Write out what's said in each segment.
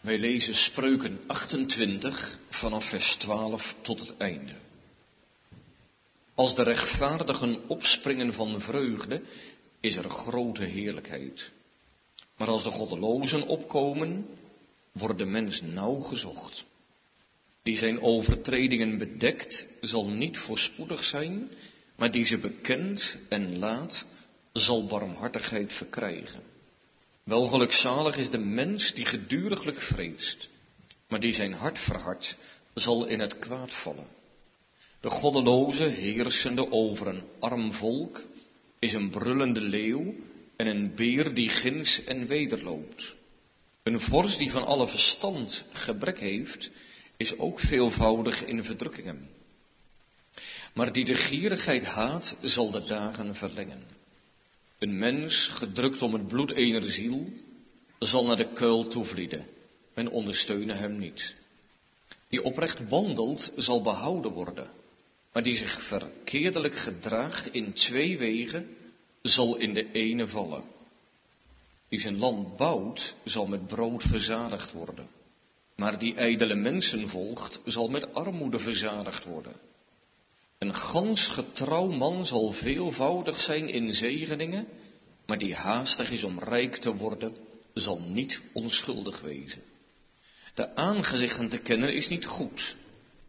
Wij lezen Spreuken 28 vanaf vers 12 tot het einde. Als de rechtvaardigen opspringen van vreugde, is er grote heerlijkheid. Maar als de goddelozen opkomen, wordt de mens nauw gezocht. Die zijn overtredingen bedekt, zal niet voorspoedig zijn, maar die ze bekent en laat, zal barmhartigheid verkrijgen. Wel gelukzalig is de mens die geduriglijk vreest, maar die zijn hart verhardt, zal in het kwaad vallen. De goddeloze, heersende over een arm volk, is een brullende leeuw en een beer die gins en wederloopt. Een vorst die van alle verstand gebrek heeft, is ook veelvoudig in verdrukkingen. Maar die de gierigheid haat, zal de dagen verlengen. Een mens, gedrukt om het bloed ener ziel, zal naar de kuil toevlieden. Men ondersteunen hem niet. Die oprecht wandelt, zal behouden worden. Maar die zich verkeerdelijk gedraagt in twee wegen, zal in de ene vallen. Die zijn land bouwt, zal met brood verzadigd worden. Maar die ijdele mensen volgt, zal met armoede verzadigd worden. Een gans getrouw man zal veelvoudig zijn in zegeningen, maar die haastig is om rijk te worden, zal niet onschuldig wezen. De aangezichten te kennen is niet goed,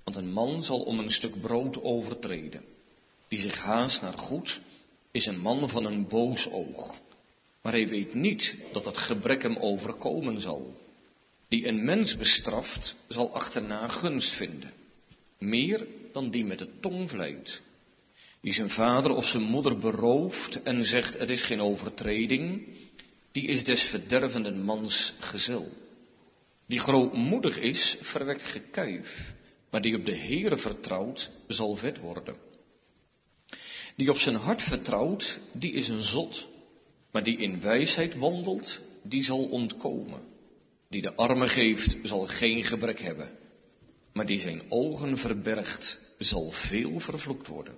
want een man zal om een stuk brood overtreden. Die zich haast naar goed, is een man van een boos oog. Maar hij weet niet dat het gebrek hem overkomen zal. Die een mens bestraft, zal achterna gunst vinden. Meer dan die met de tong vlijt. Die zijn vader of zijn moeder berooft en zegt het is geen overtreding, die is des verdervenden mans gezel. Die grootmoedig is, verwekt gekuif, maar die op de Heere vertrouwt, zal vet worden. Die op zijn hart vertrouwt, die is een zot, maar die in wijsheid wandelt, die zal ontkomen. Die de armen geeft, zal geen gebrek hebben, maar die zijn ogen verbergt, zal veel vervloekt worden.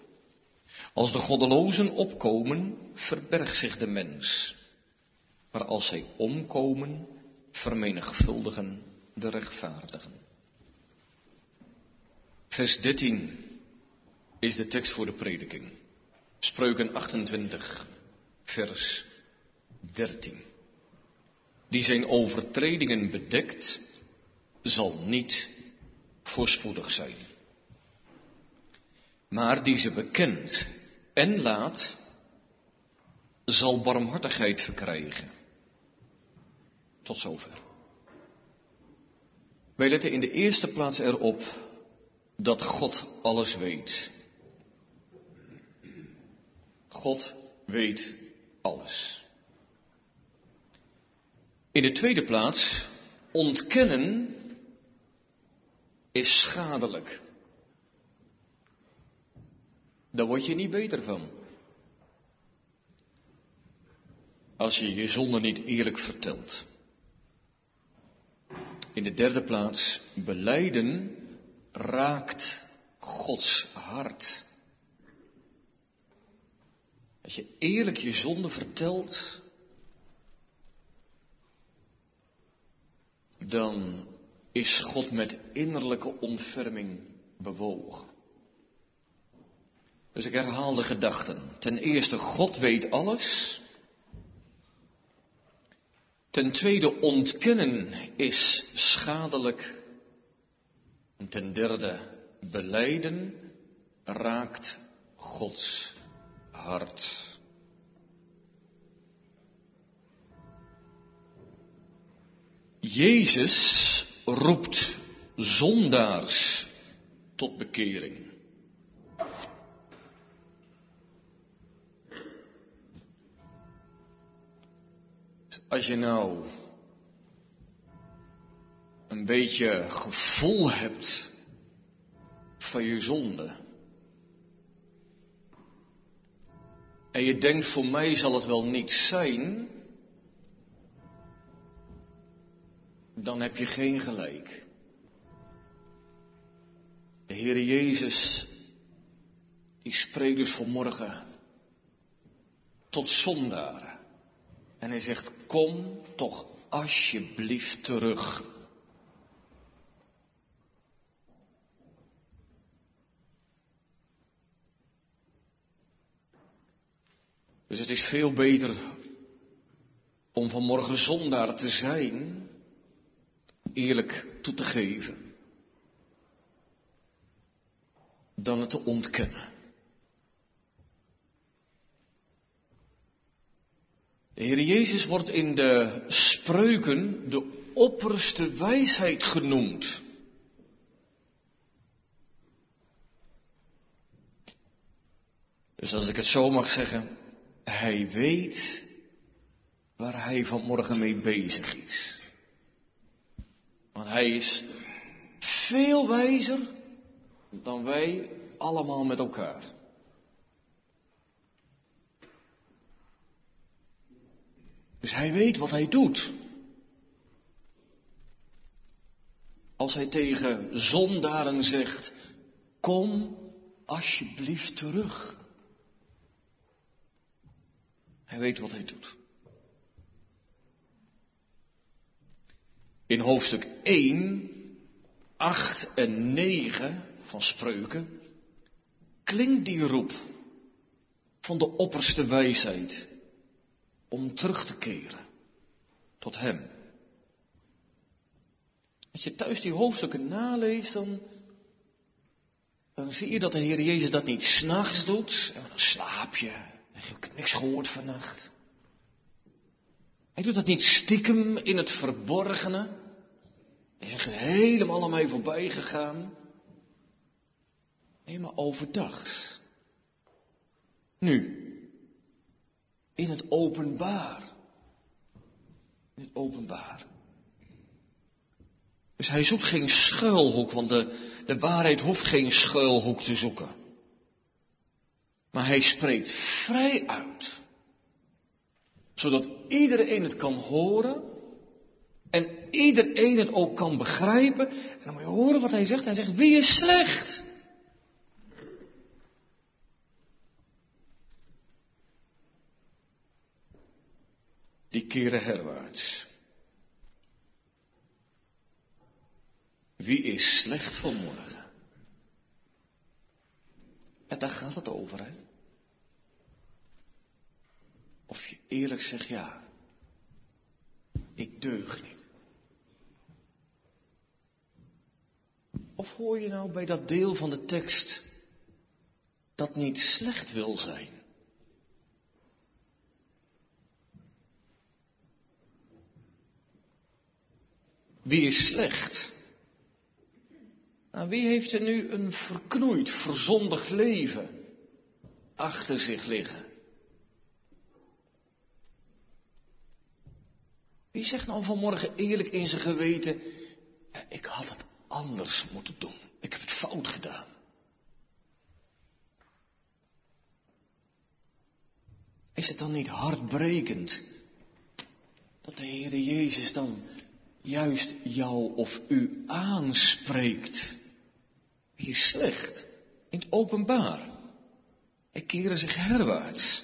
Als de goddelozen opkomen, verbergt zich de mens. Maar als zij omkomen, vermenigvuldigen de rechtvaardigen. Vers 13 is de tekst voor de prediking. Spreuken 28, vers 13. Die zijn overtredingen bedekt, zal niet voorspoedig zijn. Maar die ze bekent en laat, zal barmhartigheid verkrijgen. Tot zover. Wij letten in de eerste plaats erop dat God alles weet. God weet alles. In de tweede plaats, ontkennen is schadelijk. Daar word je niet beter van. Als je je zonde niet eerlijk vertelt. In de derde plaats, beleiden raakt Gods hart. Als je eerlijk je zonde vertelt, dan is God met innerlijke ontferming bewogen. Dus ik herhaal de gedachten. Ten eerste, God weet alles. Ten tweede, ontkennen is schadelijk. En ten derde, beleiden raakt Gods hart. Jezus roept zondaars tot bekering. Als je nou een beetje gevoel hebt van je zonde. En je denkt, voor mij zal het wel niet zijn. dan heb je geen gelijk. De Heere Jezus, die spreekt dus vanmorgen tot zondaren. En hij zegt, kom toch alsjeblieft terug. Dus het is veel beter om vanmorgen zondaar te zijn eerlijk toe te geven, dan het te ontkennen. De Heer Jezus wordt in de spreuken de opperste wijsheid genoemd. Dus als ik het zo mag zeggen, hij weet waar hij vanmorgen mee bezig is. Want hij is veel wijzer dan wij allemaal met elkaar. Dus hij weet wat hij doet. Als hij tegen zondaren zegt, kom alsjeblieft terug. Hij weet wat hij doet. In hoofdstuk 1, 8 en 9 van Spreuken klinkt die roep van de opperste wijsheid om terug te keren tot Hem. Als je thuis die hoofdstukken naleest, dan, dan zie je dat de Heer Jezus dat niet s'nachts doet. En dan slaap je. Ik heb niks gehoord vannacht. Hij doet dat niet stiekem in het verborgene. Is echt helemaal aan mij voorbij gegaan. Nee, maar overdags. Nu. In het openbaar. In het openbaar. Dus hij zoekt geen schuilhoek, want de, de waarheid hoeft geen schuilhoek te zoeken. Maar hij spreekt vrij uit. Zodat iedereen het kan horen. En iedereen het ook kan begrijpen. En dan moet je horen wat hij zegt. Hij zegt, wie is slecht? Die keren herwaarts. Wie is slecht vanmorgen? En daar gaat het over, hè? Of je eerlijk zegt ja. Ik deug niet. Of hoor je nou bij dat deel van de tekst dat niet slecht wil zijn? Wie is slecht? Nou, wie heeft er nu een verknoeid, verzondigd leven achter zich liggen? Wie zegt nou vanmorgen eerlijk in zijn geweten, ik had het anders moeten doen. Ik heb het fout gedaan. Is het dan niet hartbrekend dat de Heere Jezus dan juist jou of u aanspreekt? Is slecht? In het openbaar. Hij keren zich herwaarts.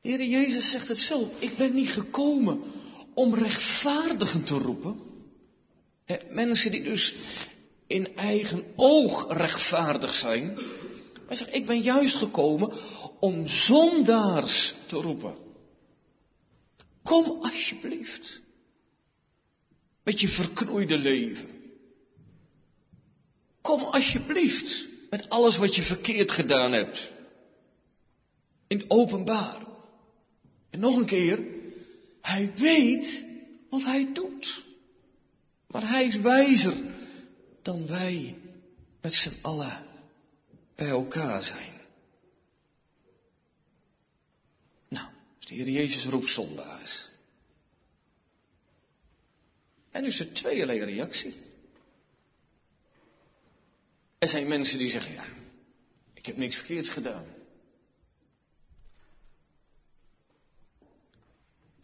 De Heer Jezus zegt het zelf. Ik ben niet gekomen om rechtvaardigen te roepen. Mensen die dus in eigen oog rechtvaardig zijn. Hij zegt, ik ben juist gekomen om zondaars te roepen. Kom alsjeblieft. Met je verknoeide leven. Kom alsjeblieft met alles wat je verkeerd gedaan hebt. In het openbaar. En nog een keer, hij weet wat hij doet. Maar hij is wijzer dan wij met z'n allen bij elkaar zijn. Nou, de Heer Jezus roept zondaars. En nu is er tweeërlei reactie. Er zijn mensen die zeggen, ja, ik heb niks verkeerds gedaan.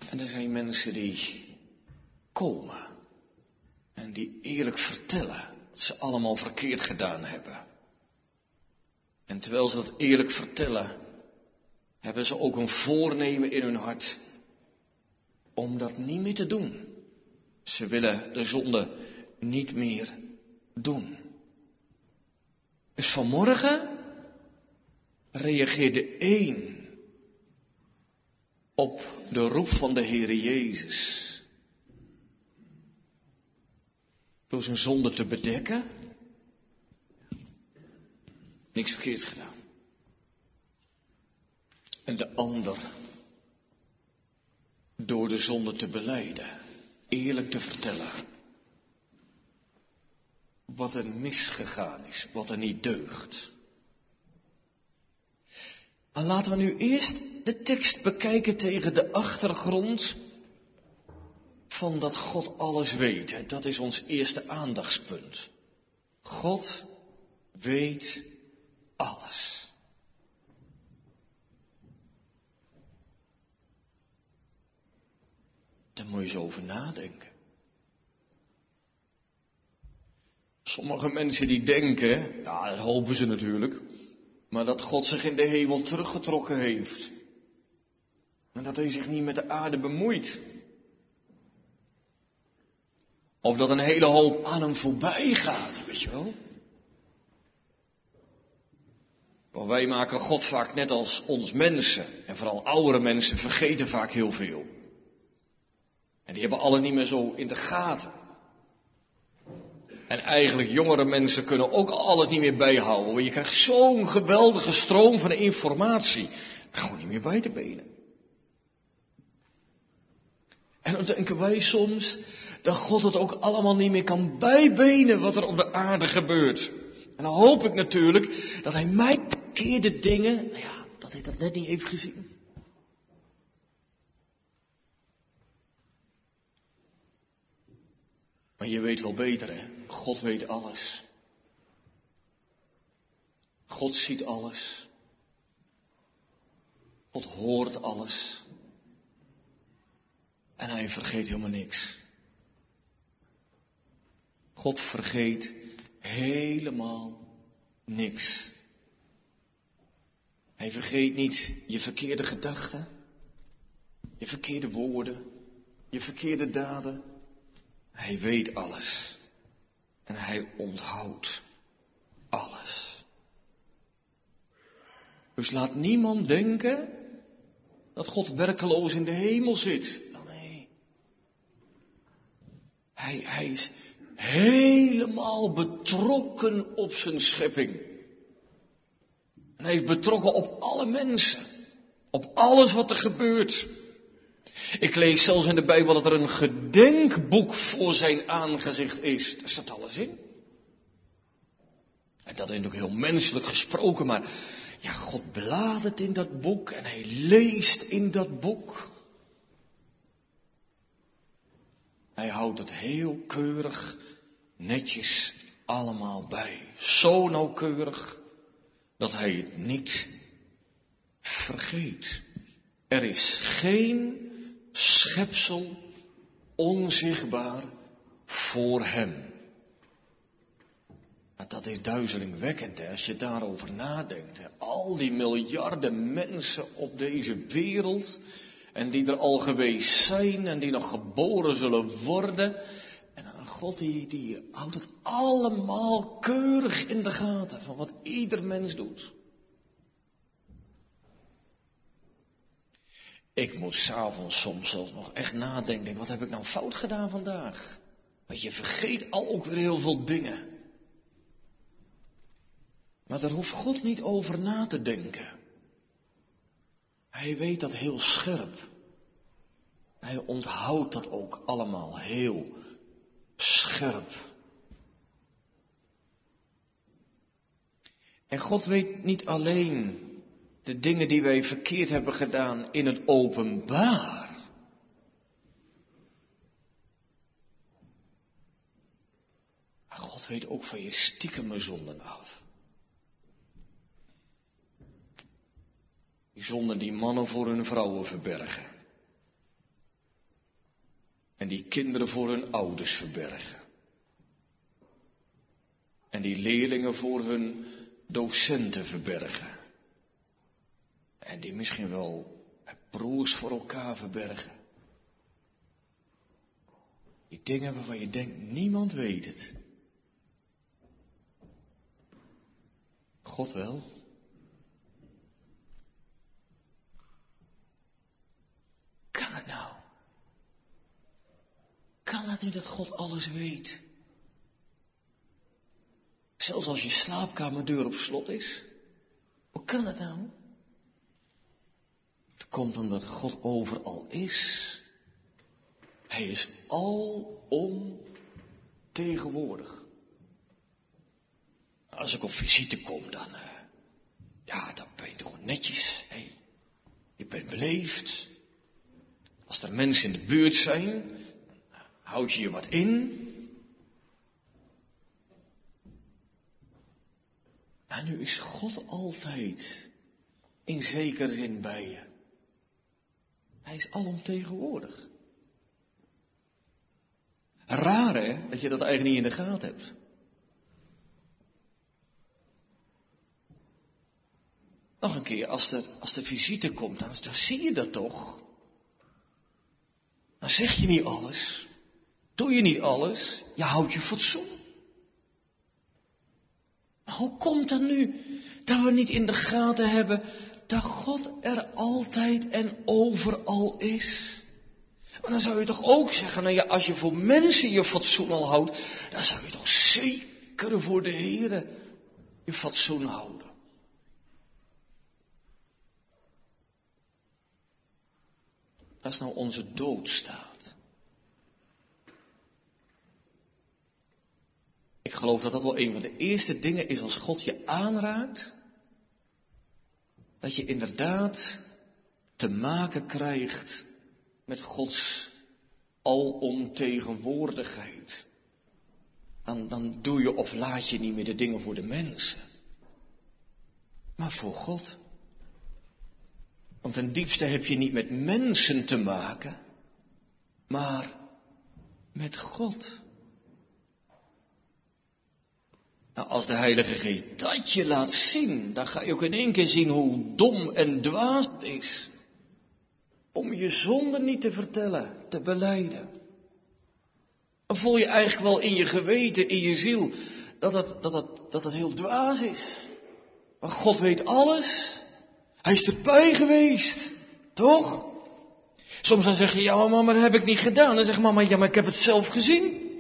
En er zijn mensen die komen en die eerlijk vertellen dat ze allemaal verkeerd gedaan hebben. En terwijl ze dat eerlijk vertellen, hebben ze ook een voornemen in hun hart om dat niet meer te doen. Ze willen de zonde niet meer doen. Dus vanmorgen reageert de een op de roep van de Heere Jezus. Door zijn zonde te bedekken. Niks verkeerds gedaan. En de ander door de zonde te beleiden. Eerlijk te vertellen. Wat er misgegaan is, wat er niet deugt. Maar laten we nu eerst de tekst bekijken tegen de achtergrond van dat God alles weet. Dat is ons eerste aandachtspunt. God weet alles. Daar moet je eens over nadenken. Sommige mensen die denken, ja, dat hopen ze natuurlijk, maar dat God zich in de hemel teruggetrokken heeft. En dat hij zich niet met de aarde bemoeit. Of dat een hele hoop aan hem voorbij gaat, weet je wel. Want wij maken God vaak net als ons mensen, en vooral oudere mensen, vergeten vaak heel veel. En die hebben alles niet meer zo in de gaten. En eigenlijk jongere mensen kunnen ook alles niet meer bijhouden. Want je krijgt zo'n geweldige stroom van informatie. Gewoon niet meer bij te benen. En dan denken wij soms dat God het ook allemaal niet meer kan bijbenen wat er op de aarde gebeurt. En dan hoop ik natuurlijk dat hij mij verkeerde dingen, nou ja, dat hij dat net niet heeft gezien. Maar je weet wel beter, hè? God weet alles. God ziet alles. God hoort alles. En hij vergeet helemaal niks. God vergeet helemaal niks. Hij vergeet niet je verkeerde gedachten, je verkeerde woorden, je verkeerde daden. Hij weet alles. En hij onthoudt alles. Dus laat niemand denken dat God werkeloos in de hemel zit. Nee. Hij, hij is helemaal betrokken op zijn schepping. Hij is betrokken op alle mensen. Op alles wat er gebeurt. Ik lees zelfs in de Bijbel dat er een gedenkboek voor zijn aangezicht is. Daar staat alles in. En dat is ook heel menselijk gesproken, maar ja, God bladert in dat boek en hij leest in dat boek. Hij houdt het heel keurig, netjes allemaal bij. Zo nauwkeurig dat hij het niet vergeet. Er is geen schepsel onzichtbaar voor hem. Dat is duizelingwekkend hè, als je daarover nadenkt. Hè. Al die miljarden mensen op deze wereld en die er al geweest zijn en die nog geboren zullen worden. En een God die, die houdt het allemaal keurig in de gaten van wat ieder mens doet. Ik moet s'avonds soms zelfs nog echt nadenken. Wat heb ik nou fout gedaan vandaag? Want je vergeet al ook weer heel veel dingen. Maar daar hoeft God niet over na te denken. Hij weet dat heel scherp. Hij onthoudt dat ook allemaal heel scherp. En God weet niet alleen de dingen die wij verkeerd hebben gedaan in het openbaar. Maar God weet ook van je stiekeme zonden af. Die zonden die mannen voor hun vrouwen verbergen. En die kinderen voor hun ouders verbergen. En die leerlingen voor hun docenten verbergen. En die misschien wel broers voor elkaar verbergen. Die dingen waarvan je denkt, niemand weet het. God wel. kan het nou? Kan het nu dat God alles weet? Zelfs als je slaapkamerdeur op slot is. Hoe kan dat nou? Het komt omdat God overal is. Hij is alom tegenwoordig. Als ik op visite kom, dan. Eh, ja, dan ben je toch netjes. Hey. je bent beleefd. Als er mensen in de buurt zijn, houd je je wat in. En nu is God altijd in zekere zin bij je. Hij is alomtegenwoordig. Raar hè, dat je dat eigenlijk niet in de gaten hebt. Nog een keer, als de, als visite komt, dan zie je dat toch. Dan zeg je niet alles. Doe je niet alles. Je houdt je fatsoen. Maar hoe komt het nu dat we niet in de gaten hebben dat God er altijd en overal is? Maar dan zou je toch ook zeggen, nou ja, als je voor mensen je fatsoen al houdt, dan zou je toch zeker voor de Heer je fatsoen houden. Dat is nou onze doodstaat. Ik geloof dat dat wel een van de eerste dingen is als God je aanraakt. Dat je inderdaad te maken krijgt met Gods alomtegenwoordigheid. Dan, dan doe je of laat je niet meer de dingen voor de mensen, maar voor God. Want ten diepste heb je niet met mensen te maken, maar met God. Nou, als de Heilige Geest dat je laat zien, dan ga je ook in één keer zien hoe dom en dwaas het is om je zonde niet te vertellen, te beleiden. Dan voel je eigenlijk wel in je geweten, in je ziel, dat het, dat dat heel dwaas is. Maar God weet alles. Hij is erbij geweest. Toch? Soms dan zeg je, ja maar mama, dat heb ik niet gedaan. Dan zegt mama, ja maar ik heb het zelf gezien.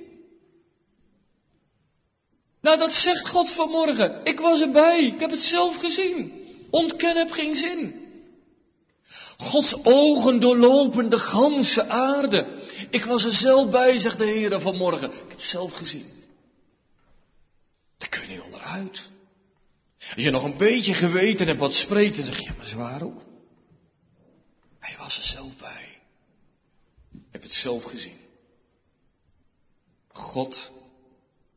Nou, dat zegt God vanmorgen. Ik was erbij. Ik heb het zelf gezien. Ontkennen heb geen zin. Gods ogen doorlopen de ganse aarde. Ik was er zelf bij, zegt de Heer vanmorgen. Ik heb het zelf gezien. Daar kun je niet onderuit. Als je nog een beetje geweten hebt wat spreekt, dan zeg je, ja, maar zwaar ook. Hij was er zelf bij. Heb het zelf gezien. God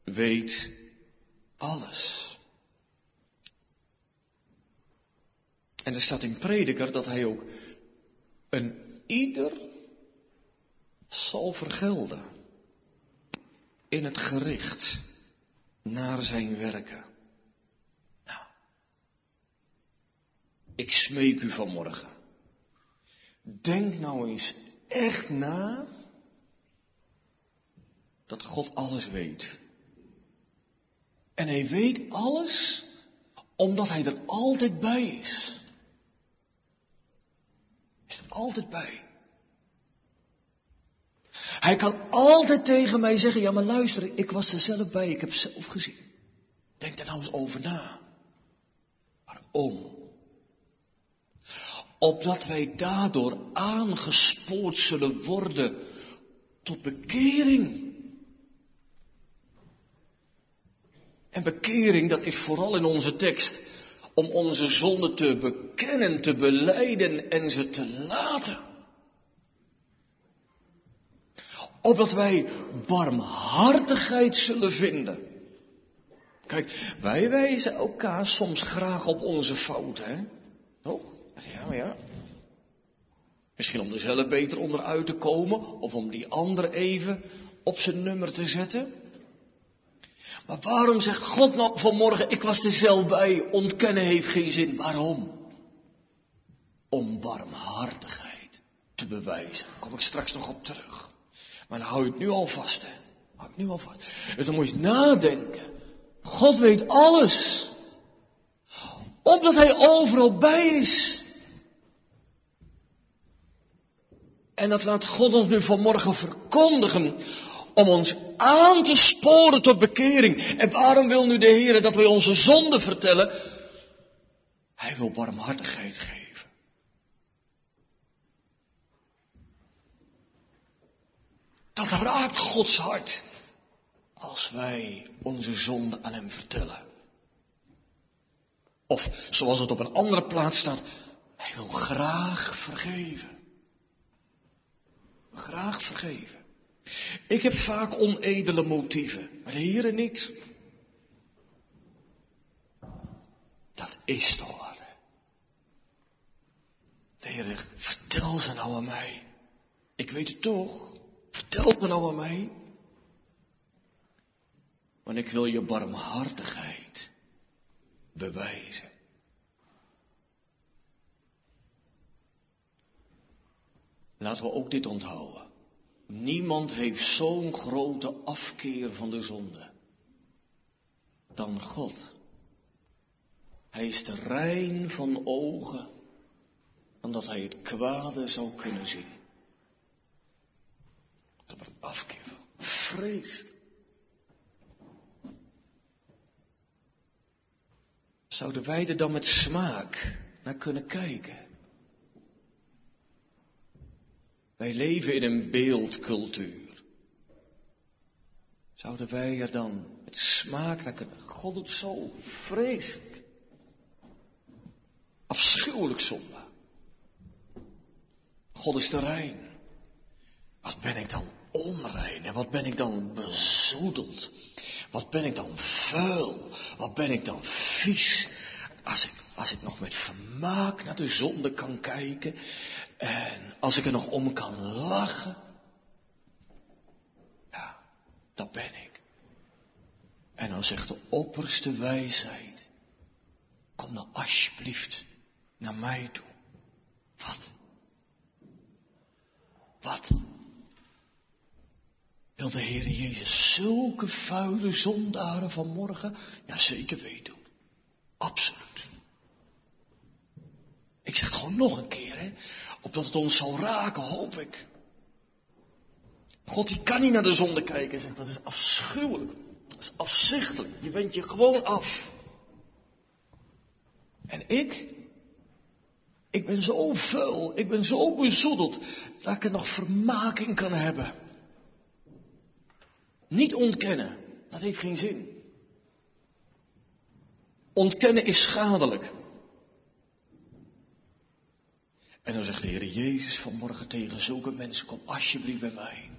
weet alles. En er staat in Prediker dat hij ook een ieder zal vergelden in het gericht naar zijn werken. Ik smeek u vanmorgen. Denk nou eens echt na dat God alles weet. En hij weet alles omdat hij er altijd bij is. Is er altijd bij. Hij kan altijd tegen mij zeggen, ja maar luister, ik was er zelf bij, ik heb zelf gezien. Denk daar nou eens over na. Waarom? Opdat wij daardoor aangespoord zullen worden tot bekering. En bekering, dat is vooral in onze tekst om onze zonde te bekennen, te beleiden en ze te laten. Opdat wij barmhartigheid zullen vinden. Kijk, wij wijzen elkaar soms graag op onze fouten, hè? Toch? Ja, ja. Misschien om er zelf beter onderuit te komen, of om die ander even op zijn nummer te zetten. Maar waarom zegt God nou vanmorgen, ik was er zelf bij, ontkennen heeft geen zin. Waarom? Om barmhartigheid te bewijzen. Daar kom ik straks nog op terug. Maar dan hou je het nu al vast, hè. Hou het nu al vast. Dus dan moet je nadenken. God weet alles. Omdat hij overal bij is. En dat laat God ons nu vanmorgen verkondigen om ons aan te sporen tot bekering. En waarom wil nu de Heer dat wij onze zonde vertellen? Hij wil barmhartigheid geven. Dat raakt Gods hart als wij onze zonde aan Hem vertellen. Of zoals het op een andere plaats staat, Hij wil graag vergeven. Graag vergeven. Ik heb vaak onedele motieven, maar de Heere niet. Dat is toch wat. De Heer zegt, vertel ze nou aan mij. Ik weet het toch. Vertel me nou aan mij. Want ik wil je barmhartigheid bewijzen. Laten we ook dit onthouden. Niemand heeft zo'n grote afkeer van de zonde dan God. Hij is de rein van ogen, omdat hij het kwade zou kunnen zien. Dat een afkeer van vrees. Zouden wij er dan met smaak naar kunnen kijken? Wij leven in een beeldcultuur. Zouden wij er dan met smaak naar kunnen? God doet zo vreselijk. Afschuwelijk zonde. God is de rein. Wat ben ik dan onrein en wat ben ik dan bezoedeld? Wat ben ik dan vuil? Wat ben ik dan vies? Als ik, als ik nog met vermaak naar de zonde kan kijken en als ik er nog om kan lachen, ja, dat ben ik. En dan zegt de opperste wijsheid, kom dan alsjeblieft naar mij toe. Wat? Wat? Wil de Heer Jezus zulke vuile zondaren vanmorgen? Ja, zeker weten. Absoluut. Ik zeg het gewoon nog een keer, hè. Opdat het ons zal raken, hoop ik. God die kan niet naar de zonde kijken, zegt dat is afschuwelijk. Dat is afzichtelijk. Je wendt je gewoon af. En ik, ik ben zo vuil, ik ben zo bezoedeld, dat ik er nog vermaking kan hebben. Niet ontkennen, dat heeft geen zin. Ontkennen is schadelijk. En dan zegt de Heer Jezus vanmorgen tegen zulke mensen, kom alsjeblieft bij mij.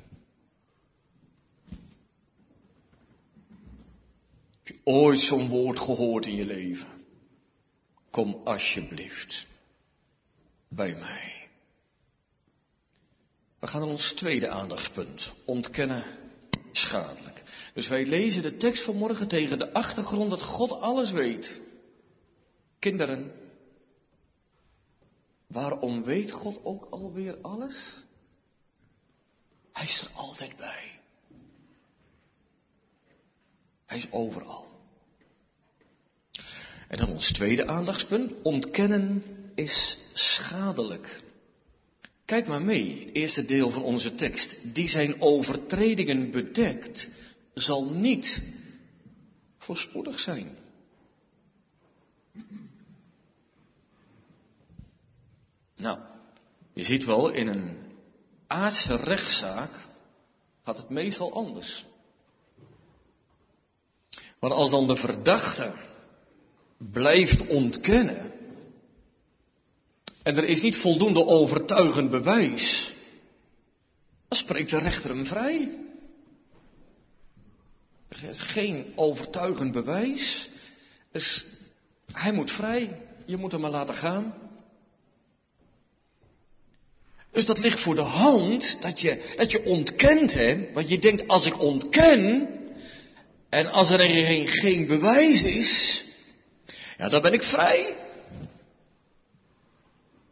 Heb je ooit zo'n woord gehoord in je leven? Kom alsjeblieft bij mij. We gaan naar ons tweede aandachtspunt. Ontkennen schadelijk. Dus wij lezen de tekst vanmorgen tegen de achtergrond dat God alles weet. Kinderen, waarom weet God ook alweer alles? Hij is er altijd bij. Hij is overal. En dan ons tweede aandachtspunt. Ontkennen is schadelijk. Kijk maar mee, het eerste deel van onze tekst. Die zijn overtredingen bedekt, zal niet voorspoedig zijn. Nou, je ziet wel, in een aardse rechtszaak gaat het meestal anders. Maar als dan de verdachte blijft ontkennen en er is niet voldoende overtuigend bewijs, dan spreekt de rechter hem vrij. Er is geen overtuigend bewijs, dus hij moet vrij, je moet hem maar laten gaan. Dus dat ligt voor de hand dat je, dat je ontkent, hè? Want je denkt, als ik ontken, en als er geen, geen bewijs is, ja, dan ben ik vrij.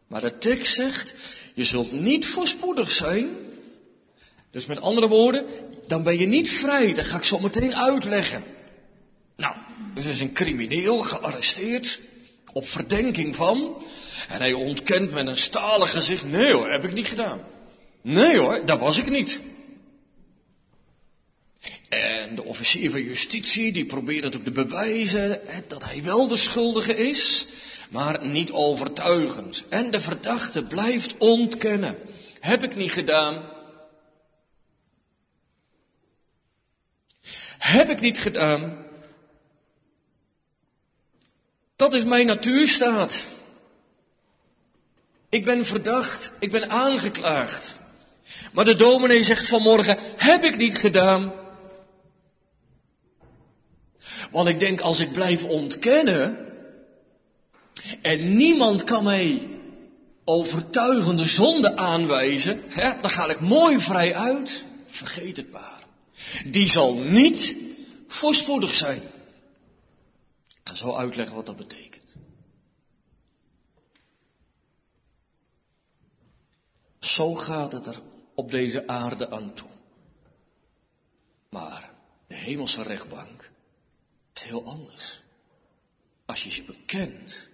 Maar de tekst zegt, je zult niet voorspoedig zijn. Dus met andere woorden, dan ben je niet vrij. Dat ga ik zo meteen uitleggen. Nou, dus is een crimineel gearresteerd op verdenking van. En hij ontkent met een stalen gezicht, nee hoor, heb ik niet gedaan. Nee hoor, dat was ik niet. En de officier van justitie die probeert natuurlijk te bewijzen dat hij wel de schuldige is, maar niet overtuigend. En de verdachte blijft ontkennen. Heb ik niet gedaan. Heb ik niet gedaan. Dat is mijn natuurstaat. Ik ben verdacht, ik ben aangeklaagd. Maar de dominee zegt vanmorgen, heb ik niet gedaan. Want ik denk, als ik blijf ontkennen, en niemand kan mij overtuigende zonde aanwijzen, hè, dan ga ik mooi vrij uit. Vergeet het maar. Die zal niet voorspoedig zijn. Ik ga zo uitleggen wat dat betekent. Zo gaat het er op deze aarde aan toe. Maar de hemelse rechtbank is heel anders. Als je ze bekent,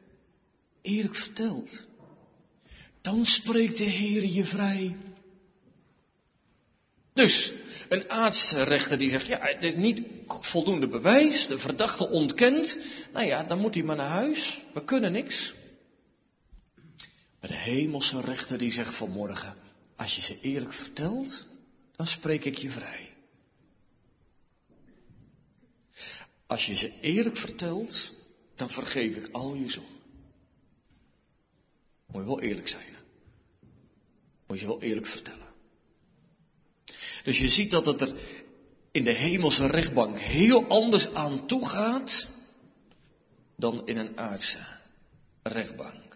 eerlijk vertelt, dan spreekt de Heer je vrij. Dus, een aartsrechter die zegt, ja, het is niet voldoende bewijs, de verdachte ontkent, nou ja, dan moet hij maar naar huis, we kunnen niks. De hemelse rechter die zegt vanmorgen, als je ze eerlijk vertelt, dan spreek ik je vrij. Als je ze eerlijk vertelt, dan vergeef ik al je zonden. Moet je wel eerlijk zijn. Moet je wel eerlijk vertellen. Dus je ziet dat het er in de hemelse rechtbank heel anders aan toe gaat dan in een aardse rechtbank.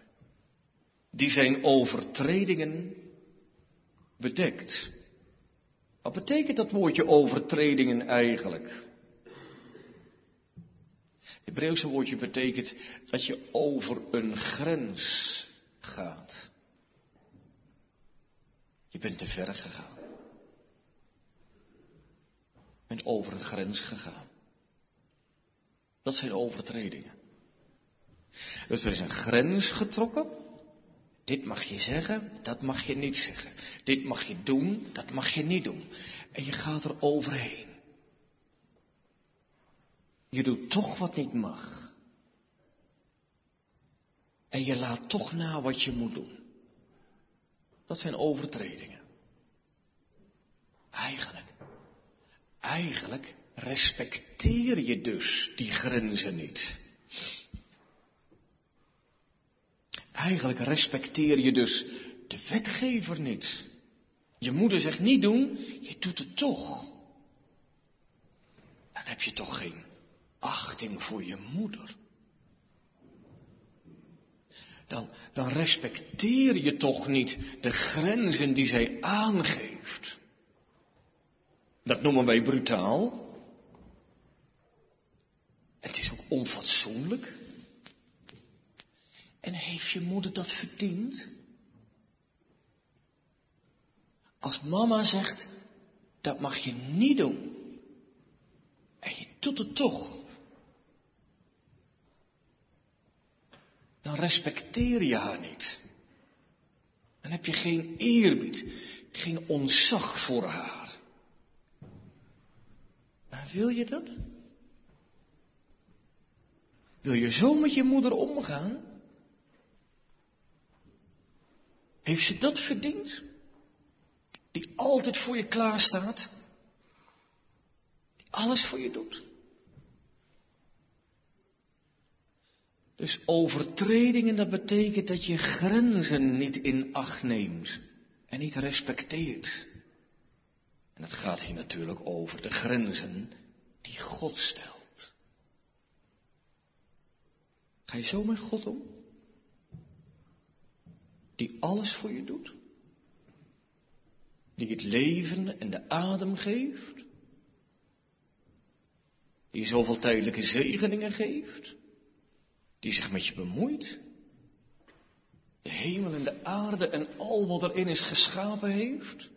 Die zijn overtredingen bedekt. Wat betekent dat woordje overtredingen eigenlijk? Het Hebreeuwse woordje betekent dat je over een grens gaat. Je bent te ver gegaan. Je bent over een grens gegaan. Dat zijn overtredingen. Dus er is een grens getrokken. Dit mag je zeggen, dat mag je niet zeggen. Dit mag je doen, dat mag je niet doen. En je gaat er overheen. Je doet toch wat niet mag. En je laat toch na wat je moet doen. Dat zijn overtredingen. Eigenlijk, eigenlijk respecteer je dus die grenzen niet. Eigenlijk respecteer je dus de wetgever niet. Je moeder zegt niet doen, je doet het toch. Dan heb je toch geen achting voor je moeder. Dan, dan respecteer je toch niet de grenzen die zij aangeeft. Dat noemen wij brutaal. Het is ook onfatsoenlijk. En heeft je moeder dat verdiend? Als mama zegt, dat mag je niet doen. En je doet het toch. Dan respecteer je haar niet. Dan heb je geen eerbied, geen ontzag voor haar. Maar wil je dat? Wil je zo met je moeder omgaan? Heeft ze dat verdiend? Die altijd voor je klaar staat? Die alles voor je doet? Dus overtredingen, dat betekent dat je grenzen niet in acht neemt en niet respecteert. En het gaat hier natuurlijk over de grenzen die God stelt. Ga je zo met God om? Die alles voor je doet, die het leven en de adem geeft, die zoveel tijdelijke zegeningen geeft, die zich met je bemoeit, de hemel en de aarde en al wat erin is geschapen heeft,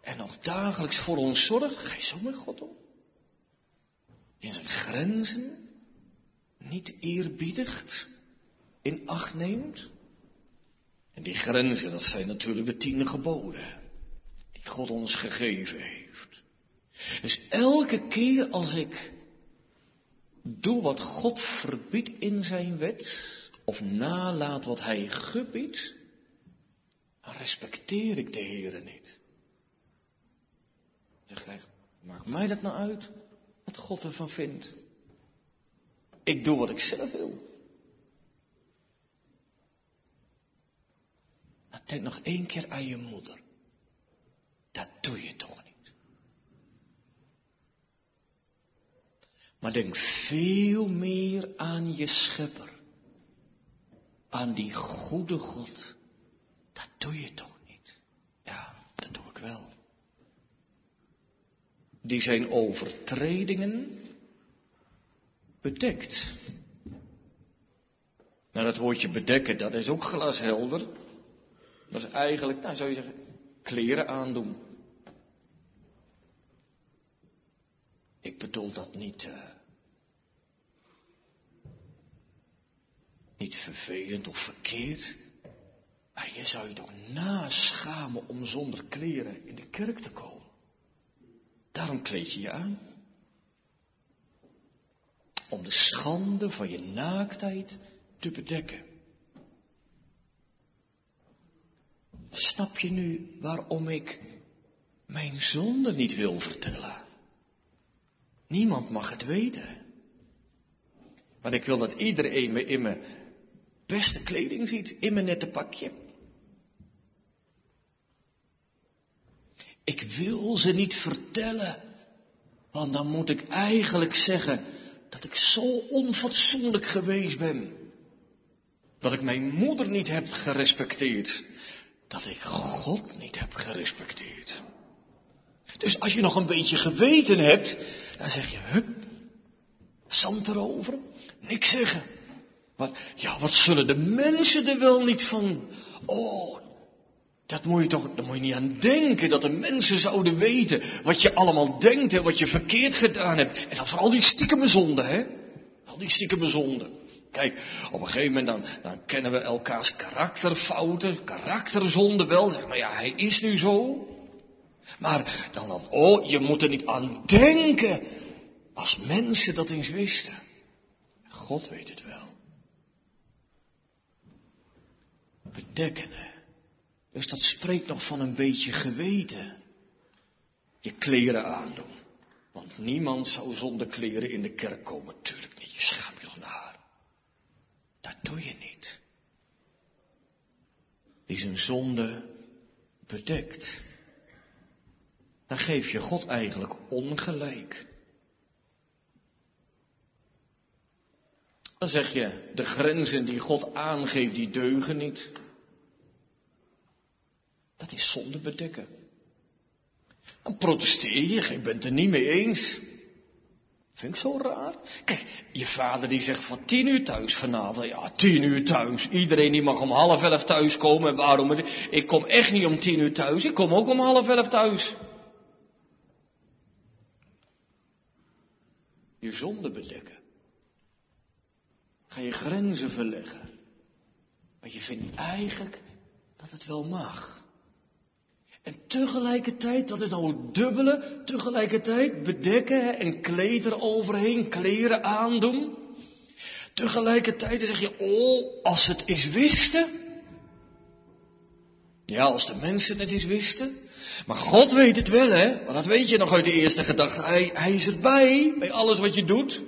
en nog dagelijks voor ons zorgt, ga je zo met God om? In zijn grenzen niet eerbiedigt, in acht neemt? En die grenzen, dat zijn natuurlijk de tien geboden. Die God ons gegeven heeft. Dus elke keer als ik doe wat God verbiedt in zijn wet, of nalaat wat hij gebiedt, dan respecteer ik de Heer niet. Zeg maakt mij dat nou uit wat God ervan vindt? Ik doe wat ik zelf wil. Denk nog één keer aan je moeder. Dat doe je toch niet. Maar denk veel meer aan je schepper. Aan die goede God. Dat doe je toch niet. Ja, dat doe ik wel. Die zijn overtredingen bedekt. Nou, dat woordje bedekken, dat is ook glashelder. Dat is eigenlijk, nou zou je zeggen, kleren aandoen. Ik bedoel dat niet, uh, niet vervelend of verkeerd. Maar je zou je toch naschamen om zonder kleren in de kerk te komen. Daarom kleed je je aan. Om de schande van je naaktheid te bedekken. Snap je nu waarom ik mijn zonde niet wil vertellen? Niemand mag het weten. Want ik wil dat iedereen me in mijn beste kleding ziet, in mijn nette pakje. Ik wil ze niet vertellen, want dan moet ik eigenlijk zeggen dat ik zo onfatsoenlijk geweest ben. Dat ik mijn moeder niet heb gerespecteerd dat ik God niet heb gerespecteerd. Dus als je nog een beetje geweten hebt, dan zeg je, hup, zand erover, niks zeggen. Wat, ja, wat zullen de mensen er wel niet van? Oh, dat moet je toch, daar moet je niet aan denken, dat de mensen zouden weten wat je allemaal denkt en wat je verkeerd gedaan hebt. En dat voor al die stiekeme zonden, hè? Al die stiekeme zonden. Kijk, op een gegeven moment dan, dan kennen we elkaars karakterfouten, karakterzonden wel. Zeg maar ja, hij is nu zo. Maar dan dan, oh, je moet er niet aan denken. Als mensen dat eens wisten. God weet het wel. Bedekken. Dus dat spreekt nog van een beetje geweten. Je kleren aandoen. Want niemand zou zonder kleren in de kerk komen. Tuurlijk niet. Je schaamt. Dat doe je niet. Die zijn zonde bedekt. Dan geef je God eigenlijk ongelijk. Dan zeg je, de grenzen die God aangeeft, die deugen niet. Dat is zonde bedekken. Dan protesteer je, je bent er niet mee eens. Vind ik zo raar. Kijk, je vader die zegt van tien uur thuis vanavond. Ja, tien uur thuis. Iedereen die mag om half elf thuis komen. En waarom? Ik kom echt niet om tien uur thuis. Ik kom ook om half elf thuis. Je zonde bedekken. Ga je grenzen verleggen. Maar je vindt eigenlijk dat het wel mag. En tegelijkertijd, dat is nou het dubbele, tegelijkertijd bedekken en kleed er overheen, kleren aandoen. Tegelijkertijd zeg je, oh, als het eens wisten. Ja, als de mensen het eens wisten. Maar God weet het wel, hè? Want dat weet je nog uit de eerste gedachte. Hij, hij is erbij, bij alles wat je doet.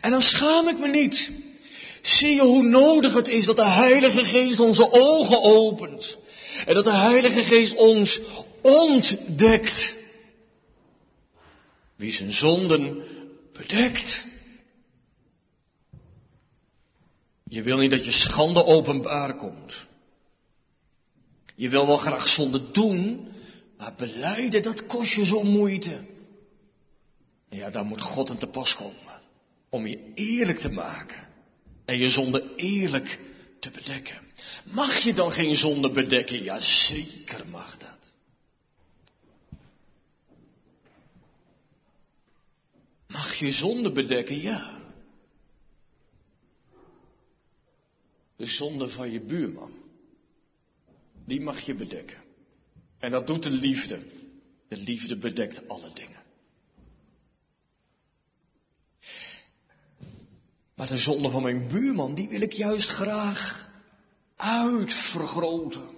En dan schaam ik me niet. Zie je hoe nodig het is dat de Heilige Geest onze ogen opent. En dat de Heilige Geest ons ontdekt. Wie zijn zonden bedekt. Je wil niet dat je schande openbaar komt. Je wil wel graag zonde doen, maar beleiden, dat kost je zo moeite. En ja, daar moet God aan te pas komen. Om je eerlijk te maken. En je zonde eerlijk te bedekken. Mag je dan geen zonde bedekken? Ja, zeker mag dat. Mag je zonde bedekken? Ja. De zonde van je buurman. Die mag je bedekken. En dat doet de liefde. De liefde bedekt alle dingen. Maar de zonde van mijn buurman, die wil ik juist graag uitvergroten.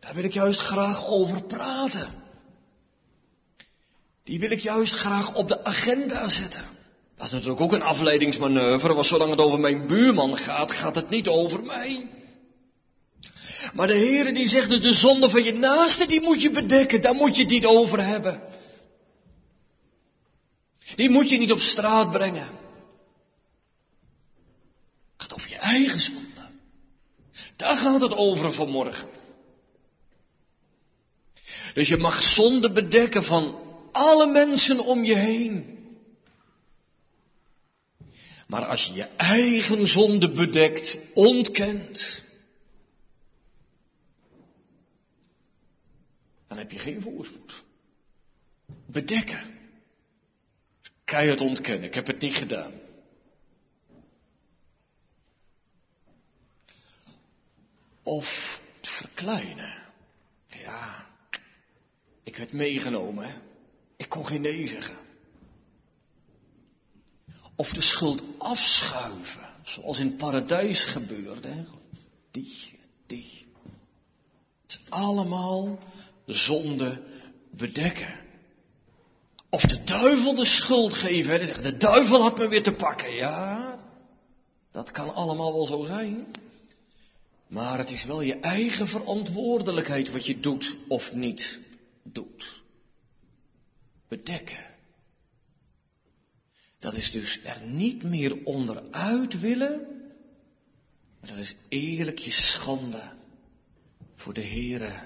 Daar wil ik juist graag over praten. Die wil ik juist graag op de agenda zetten. Dat is natuurlijk ook een afleidingsmanoeuvre, want zolang het over mijn buurman gaat, gaat het niet over mij. Maar de Heere die zegt de zonde van je naaste, die moet je bedekken, daar moet je het niet over hebben. Die moet je niet op straat brengen. Het gaat over je eigen zonde. Daar gaat het over vanmorgen. Dus je mag zonde bedekken van alle mensen om je heen. Maar als je je eigen zonde bedekt, ontkent, dan heb je geen voorspoed. Bedekken. het ontkennen. Ik heb het niet gedaan. Of verkleinen. Ja, ik werd meegenomen. Ik kon geen nee zeggen. Of de schuld afschuiven, zoals in paradijs gebeurde. Die, die. Het is allemaal zonde bedekken. Of de duivel de schuld geven. De duivel had me weer te pakken. Ja, dat kan allemaal wel zo zijn. Maar het is wel je eigen verantwoordelijkheid wat je doet of niet doet. Bedekken. Dat is dus er niet meer onderuit willen, maar dat is eerlijk je schande voor de Heere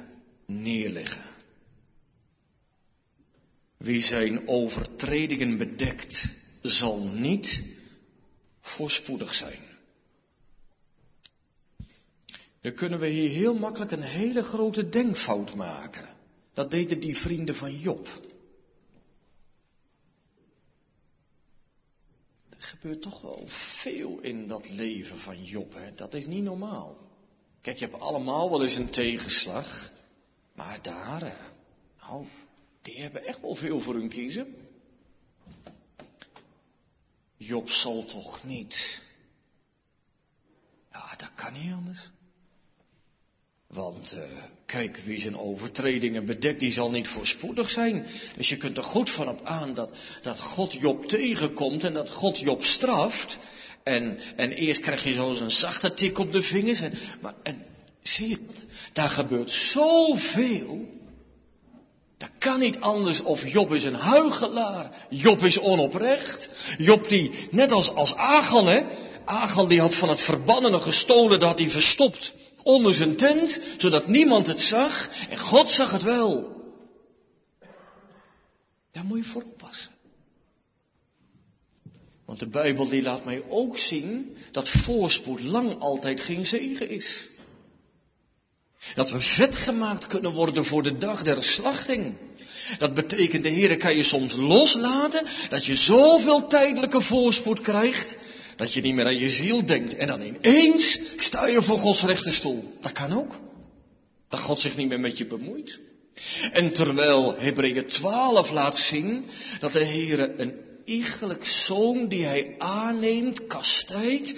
neerleggen. Wie zijn overtredingen bedekt, zal niet voorspoedig zijn. Dan kunnen we hier heel makkelijk een hele grote denkfout maken. Dat deden die vrienden van Job. Er gebeurt toch wel veel in dat leven van Job. Hè? Dat is niet normaal. Kijk, je hebt allemaal wel eens een tegenslag. Maar daar, nou, die hebben echt wel veel voor hun kiezen. Job zal toch niet. Ja, dat kan niet anders. Want uh, kijk, wie zijn overtredingen bedekt, die zal niet voorspoedig zijn. Dus je kunt er goed van op aan dat, dat God Job tegenkomt en dat God Job straft. En, en eerst krijg je zo een zachte tik op de vingers. En, maar en, zie je, daar gebeurt zoveel. Dat kan niet anders of Job is een huigelaar. Job is onoprecht. Job die, net als, als Agan hè. Agan die had van het verbannene gestolen, dat had hij verstopt onder zijn tent, zodat niemand het zag. En God zag het wel. Daar moet je voor oppassen. Want de Bijbel die laat mij ook zien dat voorspoed lang altijd geen zegen is. Dat we vet gemaakt kunnen worden voor de dag der slachting. Dat betekent, de Heer kan je soms loslaten, dat je zoveel tijdelijke voorspoed krijgt, dat je niet meer aan je ziel denkt. En dan ineens sta je voor Gods rechterstoel. Dat kan ook. Dat God zich niet meer met je bemoeit. En terwijl Hebreeën 12 laat zien dat de Heer een iegelijk zoon die hij aanneemt, kastijdt,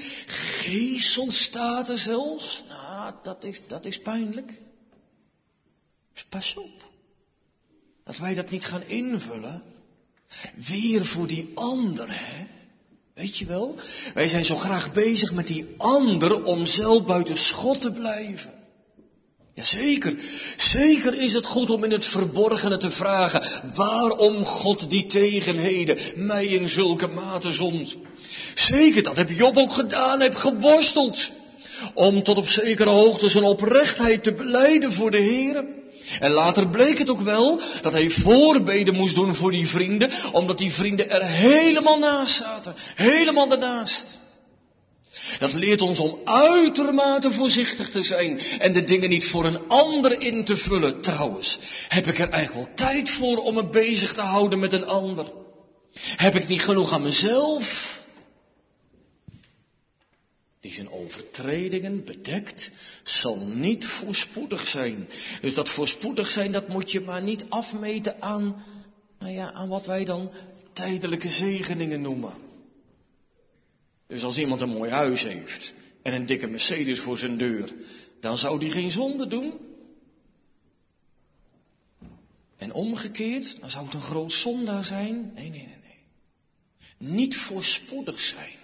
er zelfs. Nou, dat is, dat is pijnlijk. Dus pas op. Dat wij dat niet gaan invullen. Weer voor die ander, hè. Weet je wel? Wij zijn zo graag bezig met die ander om zelf buiten schot te blijven. Jazeker, zeker is het goed om in het verborgene te vragen waarom God die tegenheden mij in zulke mate zond. Zeker, dat heb Job ook gedaan, heb geworsteld. Om tot op zekere hoogte zijn oprechtheid te beleiden voor de Heer. En later bleek het ook wel dat hij voorbeden moest doen voor die vrienden, omdat die vrienden er helemaal naast zaten. Helemaal ernaast. Dat leert ons om uitermate voorzichtig te zijn en de dingen niet voor een ander in te vullen. Trouwens, heb ik er eigenlijk wel tijd voor om me bezig te houden met een ander? Heb ik niet genoeg aan mezelf? Die zijn overtredingen bedekt, zal niet voorspoedig zijn. Dus dat voorspoedig zijn, dat moet je maar niet afmeten aan, nou ja, aan wat wij dan tijdelijke zegeningen noemen. Dus als iemand een mooi huis heeft en een dikke Mercedes voor zijn deur, dan zou die geen zonde doen. En omgekeerd, dan zou het een groot zondaar zijn. Nee, nee, nee, nee. Niet voorspoedig zijn.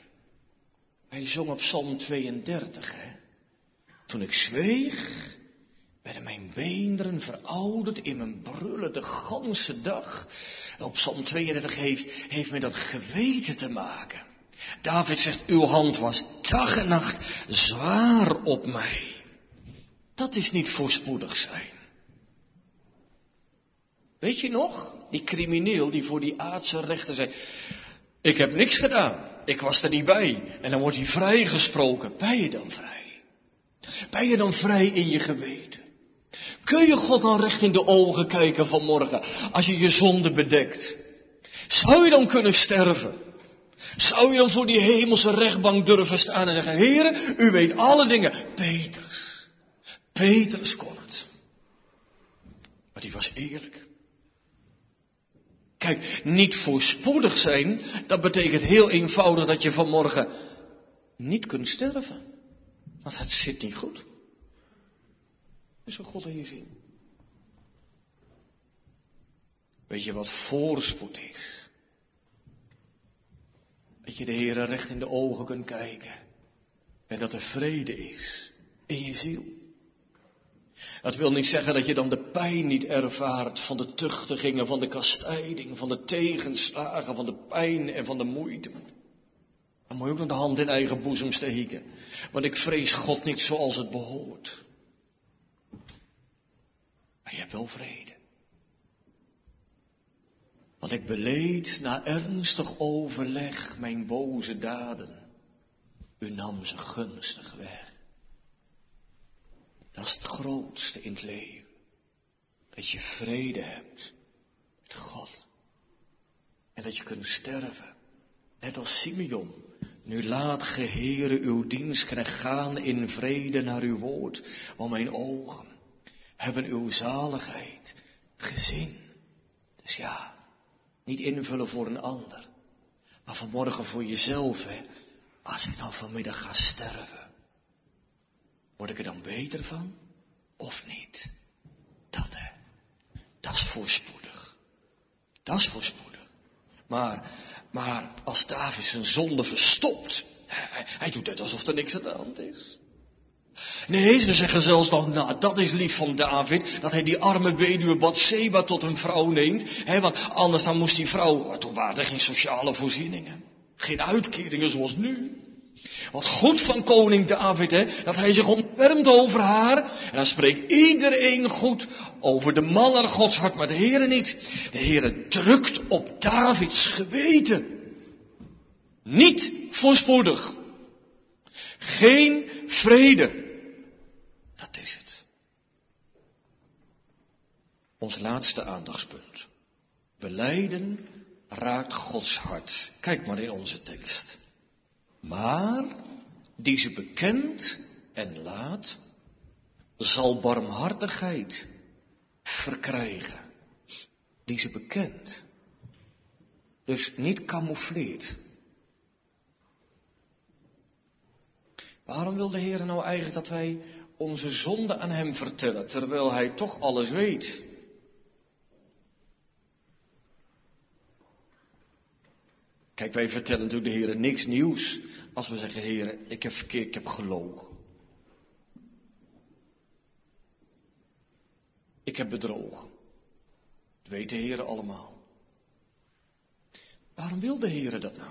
Hij zong op Psalm 32, hè. Toen ik zweeg, werden mijn beenderen verouderd in mijn brullen de ganse dag. Op Psalm 32 heeft, heeft mij dat geweten te maken. David zegt, uw hand was dag en nacht zwaar op mij. Dat is niet voorspoedig zijn. Weet je nog? Die crimineel die voor die aardse rechter zei, ik heb niks gedaan. Ik was er niet bij. En dan wordt hij vrijgesproken. Ben je dan vrij? Ben je dan vrij in je geweten? Kun je God dan recht in de ogen kijken vanmorgen als je je zonde bedekt? Zou je dan kunnen sterven? Zou je dan voor die hemelse rechtbank durven staan en zeggen, Heer, u weet alle dingen. Petrus, Petrus kon het. Maar die was eerlijk. Kijk, niet voorspoedig zijn, dat betekent heel eenvoudig dat je vanmorgen niet kunt sterven. Want het zit niet goed. Wat God in je zien. Weet je wat voorspoed is? Dat je de Heer recht in de ogen kunt kijken. En dat er vrede is in je ziel. Dat wil niet zeggen dat je dan de pijn niet ervaart van de tuchtigingen, van de kastijding, van de tegenslagen, van de pijn en van de moeite. Dan moet je ook nog de hand in eigen boezem steken. Want ik vrees God niet zoals het behoort. Maar je hebt wel vrede. Want ik beleed na ernstig overleg mijn boze daden. U nam ze gunstig weg. Dat is het grootste in het leven. Dat je vrede hebt met God. En dat je kunt sterven. Net als Simeon. Nu laat Geheere uw dienstknecht gaan in vrede naar uw woord. Want mijn ogen hebben uw zaligheid gezien. Dus ja, niet invullen voor een ander. Maar vanmorgen voor jezelf. Als ik nou vanmiddag ga sterven. Word ik er dan beter van? Of niet? Dat hè. Dat is voorspoedig. Dat is voorspoedig. Maar, maar als David zijn zonde verstopt, hij, doet het alsof er niks aan de hand is. Nee, ze zeggen zelfs nog, nou, dat is lief van David, dat hij die arme weduwe Bathseba tot een vrouw neemt. Hè, want anders dan moest die vrouw, toen waren er geen sociale voorzieningen. Geen uitkeringen zoals nu. Wat goed van koning David, hè, dat hij zich ontfermt over haar. En dan spreekt iedereen goed over de man naar Gods hart, maar de Heere niet. De Heere drukt op Davids geweten. Niet voorspoedig. Geen vrede. Dat is het. Ons laatste aandachtspunt. Beleiden raakt Gods hart. Kijk maar in onze tekst. Maar die ze bekent en laat, zal barmhartigheid verkrijgen. Die ze bekent. Dus niet camoufleert. Waarom wil de Heer nou eigenlijk dat wij onze zonde aan Hem vertellen, terwijl Hij toch alles weet? Kijk, wij vertellen natuurlijk de Heer niks nieuws als we zeggen, Heer, ik heb verkeerd, ik heb gelogen. Ik heb bedrogen. Dat weet de Heer allemaal. Waarom wil de Heer dat nou?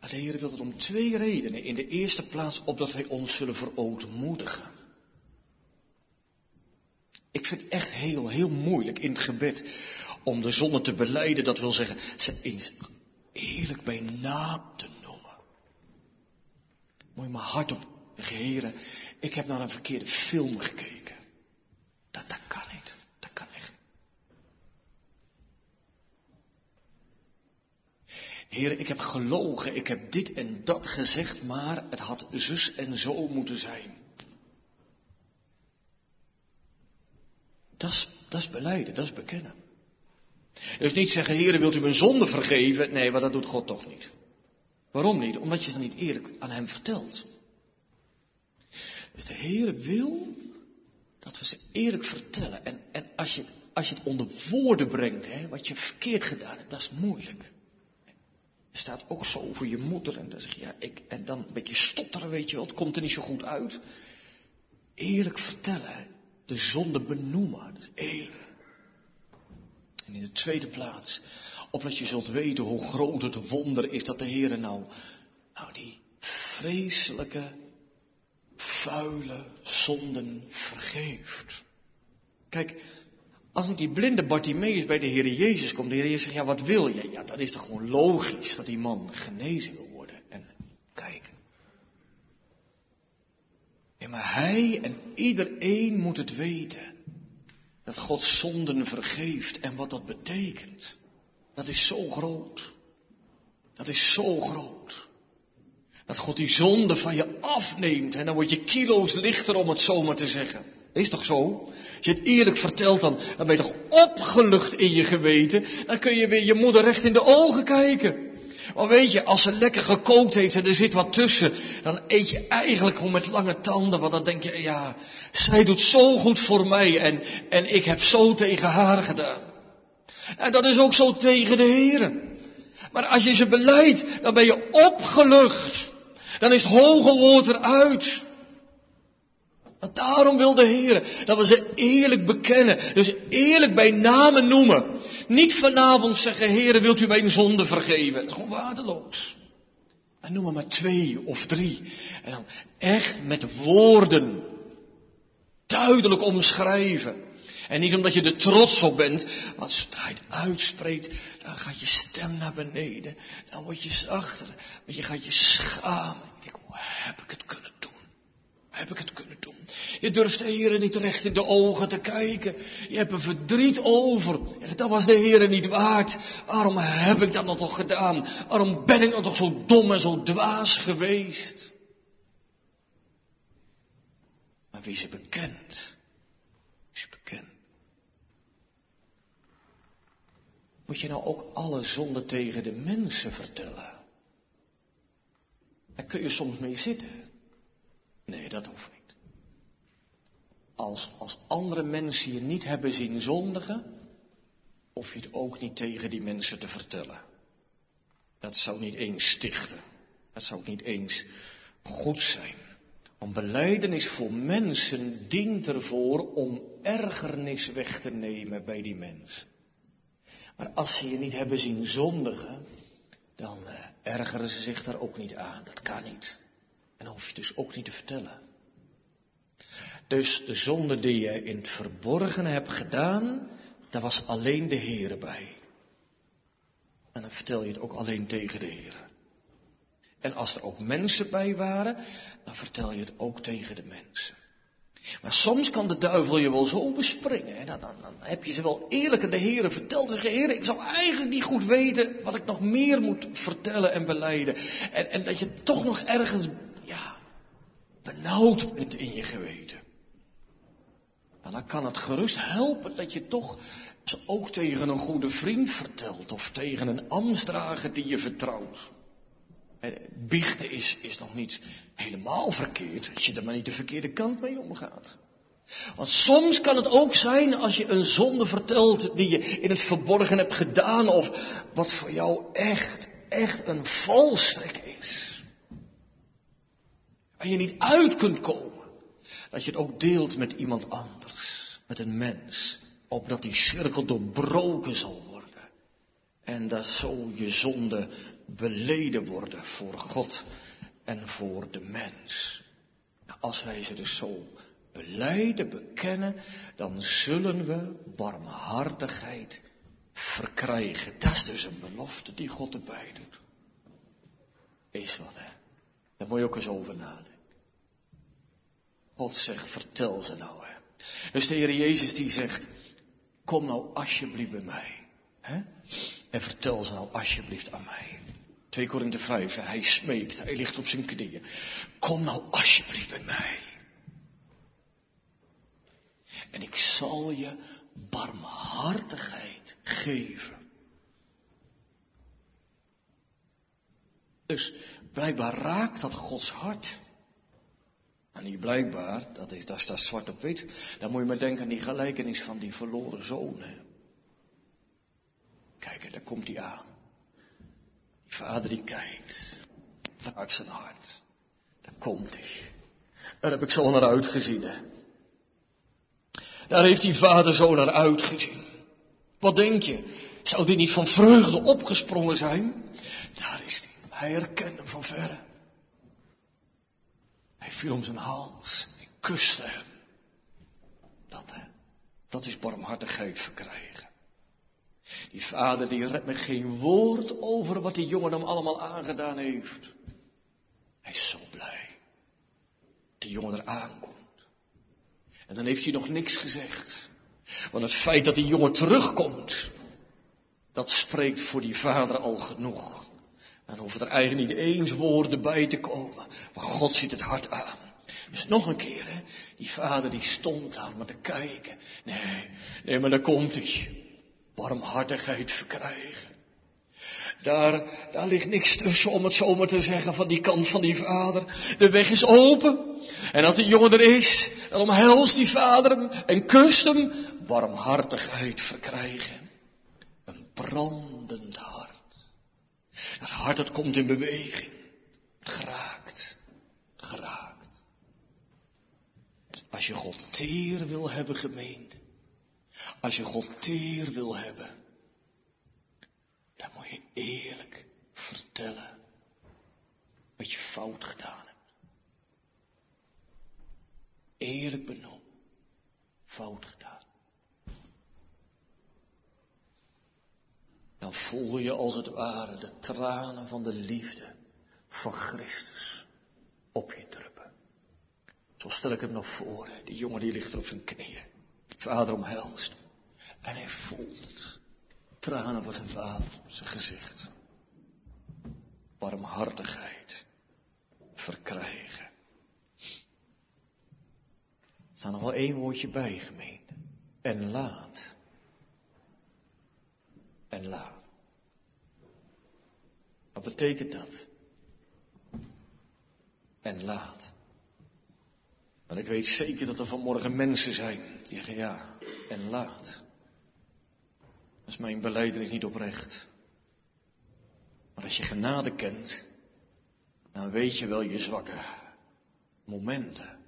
nou? De Heer wil het om twee redenen. In de eerste plaats opdat wij ons zullen verootmoedigen. Ik vind het echt heel, heel moeilijk in het gebed om de zonde te beleiden, dat wil zeggen, ze eens eerlijk bij naam te noemen. Moet je maar hardop heren, ik heb naar een verkeerde film gekeken. Dat, dat kan niet. Dat kan echt. Heer, ik heb gelogen, ik heb dit en dat gezegd, maar het had zus en zo moeten zijn. Dat is, dat is beleiden, dat is bekennen. Dus niet zeggen, Heer, wilt u mijn zonde vergeven? Nee, maar dat doet God toch niet. Waarom niet? Omdat je het niet eerlijk aan hem vertelt. Dus de Heer wil dat we ze eerlijk vertellen. En, en als, je, als je het onder woorden brengt, hè, wat je verkeerd gedaan hebt, dat is moeilijk. Er staat ook zo voor je moeder en dan zeg je, ja, ik, en dan een beetje stotteren, weet je wel, het komt er niet zo goed uit. Eerlijk vertellen, de zonde benoemen, dat is eerlijk. En in de tweede plaats, opdat je zult weten hoe groot het wonder is dat de Heer nou, nou die vreselijke, vuile zonden vergeeft. Kijk, als ik die blinde Bartimeus bij de Heer Jezus komt, de Heer Jezus zegt, ja wat wil je? Ja, dan is het gewoon logisch dat die man genezen wil worden. En kijk. Ja, maar hij en iedereen moet het weten. Dat God zonden vergeeft en wat dat betekent. Dat is zo groot. Dat is zo groot. Dat God die zonde van je afneemt en dan word je kilo's lichter om het zomaar te zeggen. Is toch zo? Als je het eerlijk vertelt, dan, dan ben je toch opgelucht in je geweten. Dan kun je weer je moeder recht in de ogen kijken. Maar weet je, als ze lekker gekookt heeft en er zit wat tussen, dan eet je eigenlijk gewoon met lange tanden. Want dan denk je, ja, zij doet zo goed voor mij en, en ik heb zo tegen haar gedaan. En dat is ook zo tegen de heren. Maar als je ze beleidt, dan ben je opgelucht. Dan is het hoge woord eruit. Maar daarom wil de Heer dat we ze eerlijk bekennen. Dus eerlijk bij namen noemen. Niet vanavond zeggen, Heer, wilt u mijn zonde vergeven? Dat is gewoon waardeloos. En noem maar twee of drie. En dan echt met woorden duidelijk omschrijven. En niet omdat je er trots op bent, want zodra je het uitspreekt, dan gaat je stem naar beneden. Dan word je zachter, want je gaat je schamen. Ik denk, hoe heb ik het kunnen doen? Heb ik het kunnen doen? Je durft de Heer niet recht in de ogen te kijken. Je hebt er verdriet over. Dat was de Heer niet waard. Waarom heb ik dat nog toch gedaan? Waarom ben ik nog toch zo dom en zo dwaas geweest? Maar wie ze bekent, is bekend. Moet je nou ook alle zonden tegen de mensen vertellen? Daar kun je soms mee zitten. Nee, dat hoeft niet. Als, als andere mensen je niet hebben zien zondigen, hoef je het ook niet tegen die mensen te vertellen. Dat zou niet eens stichten. Dat zou niet eens goed zijn. Want beleidenis voor mensen dient ervoor om ergernis weg te nemen bij die mens. Maar als ze je niet hebben zien zondigen, dan uh, ergeren ze zich daar ook niet aan. Dat kan niet. En dan hoef je dus ook niet te vertellen. Dus de zonde die je in het verborgen hebt gedaan, daar was alleen de Heer bij. En dan vertel je het ook alleen tegen de Heer. En als er ook mensen bij waren, dan vertel je het ook tegen de mensen. Maar soms kan de duivel je wel zo bespringen. Dan, dan, dan, heb je ze wel eerlijk aan de heren verteld. Zeggen, heren, ik zou eigenlijk niet goed weten wat ik nog meer moet vertellen en beleiden. En, en dat je toch nog ergens, ja, benauwd bent in je geweten. En dan kan het gerust helpen dat je toch ook tegen een goede vriend vertelt. Of tegen een ambtsdrager die je vertrouwt. Biechten is, is nog niet helemaal verkeerd, als je er maar niet de verkeerde kant mee omgaat. Want soms kan het ook zijn als je een zonde vertelt die je in het verborgen hebt gedaan of wat voor jou echt, echt een valstrik is. Waar je niet uit kunt komen. Dat je het ook deelt met iemand anders, met een mens, opdat die cirkel doorbroken zal worden. En dat zo je zonde beleden worden voor God en voor de mens. Als wij ze dus zo beleiden, bekennen, dan zullen we barmhartigheid verkrijgen. Dat is dus een belofte die God erbij doet. Is wat hè. Daar moet je ook eens over nadenken. God zegt, vertel ze nou hè. Dus de Heer Jezus die zegt, kom nou alsjeblieft bij mij. Hè? En vertel ze nou alsjeblieft aan mij. 2 Korinthe 5, hij smeekt, hij ligt op zijn knieën. Kom nou alsjeblieft bij mij. En ik zal je barmhartigheid geven. Dus blijkbaar raakt dat Gods hart. En niet blijkbaar, dat is, dat staat zwart op wit. Dan moet je maar denken aan die gelijkenis van die verloren zoon. Kijk, daar komt hij aan. Die vader die kijkt. Raakt zijn hart. Daar komt hij. Daar heb ik zo naar uitgezien. Hè. Daar heeft die vader zo naar uitgezien. Wat denk je? Zou die niet van vreugde opgesprongen zijn? Daar is hij. Hij herkende hem van verre. Hij viel om zijn hals. Hij kuste hem. Dat hè. Dat is barmhartigheid verkrijgen. Die vader die redt me geen woord over wat die jongen hem allemaal aangedaan heeft. Hij is zo blij. Die jongen er aankomt. En dan heeft hij nog niks gezegd. Want het feit dat die jongen terugkomt, dat spreekt voor die vader al genoeg. Dan hoeven er eigenlijk niet eens woorden bij te komen. Maar God ziet het hart aan. Dus nog een keer, hè. Die vader die stond daar maar te kijken. Nee, nee, maar daar komt hij. Warmhartigheid verkrijgen. Daar, daar ligt niks tussen, om het zomaar te zeggen, van die kant van die vader. De weg is open. En als die jongen er is, dan omhelst die vader hem en kust hem. Warmhartigheid verkrijgen. Een brandend hart. Het hart dat komt in beweging. Geraakt. Geraakt. Als je God teer wil hebben gemeente. Als je God teer wil hebben. Dan moet je eerlijk vertellen. Wat je fout gedaan hebt. Eerlijk benoemen. Fout gedaan. dan voel je als het ware de tranen van de liefde van Christus op je druppen. Zo stel ik hem nog voor, die jongen die ligt er op zijn knieën. Vader omhelst. En hij voelt. Tranen van zijn vader op zijn gezicht. Warmhartigheid verkrijgen. Er staat nog wel één woordje bij, gemeente. En laat. En laat. Wat betekent dat? En laat. Want ik weet zeker dat er vanmorgen mensen zijn die zeggen ja, en laat. Is mijn beleidenis niet oprecht. Maar als je genade kent, dan weet je wel je zwakke momenten.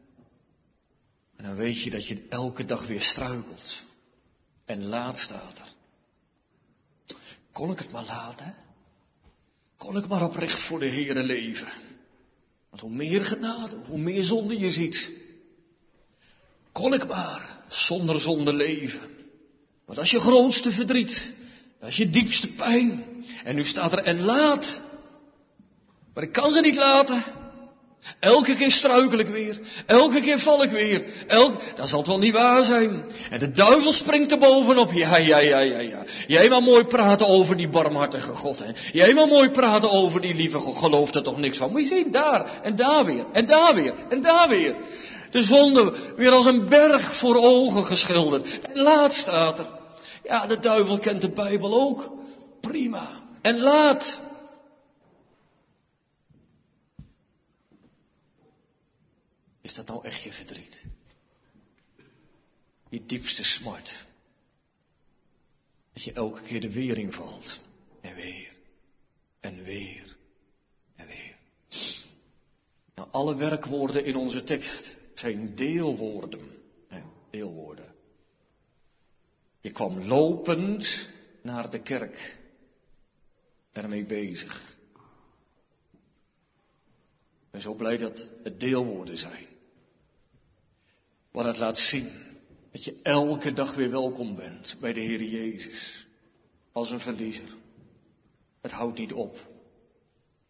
En dan weet je dat je elke dag weer struikelt. En laat staat er. Kon ik het maar laten? Kon ik maar oprecht voor de Heere leven? Want hoe meer genade, hoe meer zonde je ziet. Kon ik maar zonder zonde leven. Want als je grootste verdriet, dat is je diepste pijn. En nu staat er en laat. Maar ik kan ze niet laten. Elke keer struikel ik weer. Elke keer val ik weer. Elk... Dat zal het wel niet waar zijn. En de duivel springt er bovenop. Ja, ja, ja, ja, ja. Jij maar mooi praten over die barmhartige God. Hè. Jij maar mooi praten over die lieve God. Gelooft er toch niks van. Moet je zien, daar en daar weer. En daar weer. En daar weer. De zonde weer als een berg voor ogen geschilderd. En laat staat er. Ja, de duivel kent de Bijbel ook. Prima. En laat. Is dat nou echt je verdriet? Je diepste smart. Dat je elke keer de wering valt. En weer. En weer. En weer. Nou, alle werkwoorden in onze tekst zijn deelwoorden. Hè, deelwoorden. Je kwam lopend naar de kerk. Daarmee bezig. Ik ben zo blij dat het deelwoorden zijn. Wat het laat zien dat je elke dag weer welkom bent bij de Heer Jezus. Als een verliezer. Het houdt niet op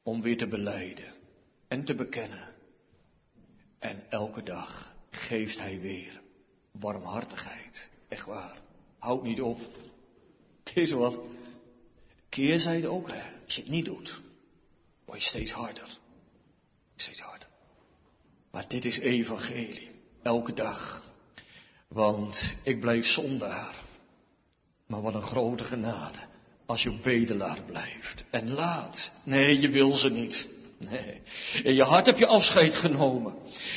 om weer te beleiden en te bekennen. En elke dag geeft Hij weer warmhartigheid. Echt waar. Houd niet op. Het is wat. Keerzijde ook, hè, als je het niet doet. word je steeds harder. Steeds harder. Maar dit is evangelie. Elke dag. Want ik blijf zondaar. Maar wat een grote genade. Als je bedelaar blijft. En laat. Nee, je wil ze niet. Nee. In je hart heb je afscheid genomen.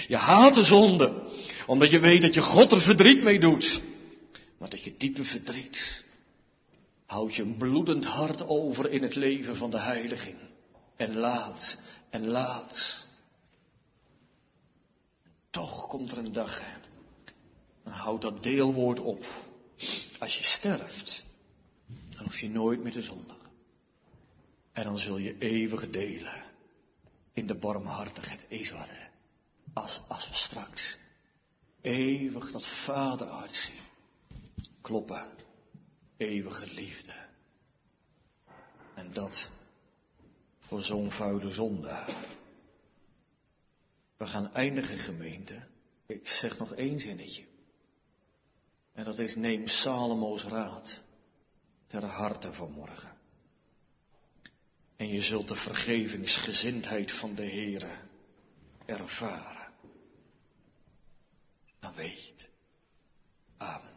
Je haat de zonde. Omdat je weet dat je God er verdriet mee doet. Maar dat je diepe verdriet. Houd je een bloedend hart over in het leven van de heiliging. En laat. En laat. Toch komt er een dag. Dan houdt dat deelwoord op. Als je sterft. Dan hoef je nooit meer te zondigen. En dan zul je eeuwig delen in de barmhartigheid. Ezwaarde. Als, als we straks eeuwig dat vaderhart zien. Kloppen. Eeuwige liefde. En dat voor zo'n vuile zondaar. We gaan eindigen gemeente. Ik zeg nog één zinnetje. En dat is neem Salomo's raad ter harte vanmorgen. En je zult de vergevingsgezindheid van de Heere ervaren. Dan weet. Amen.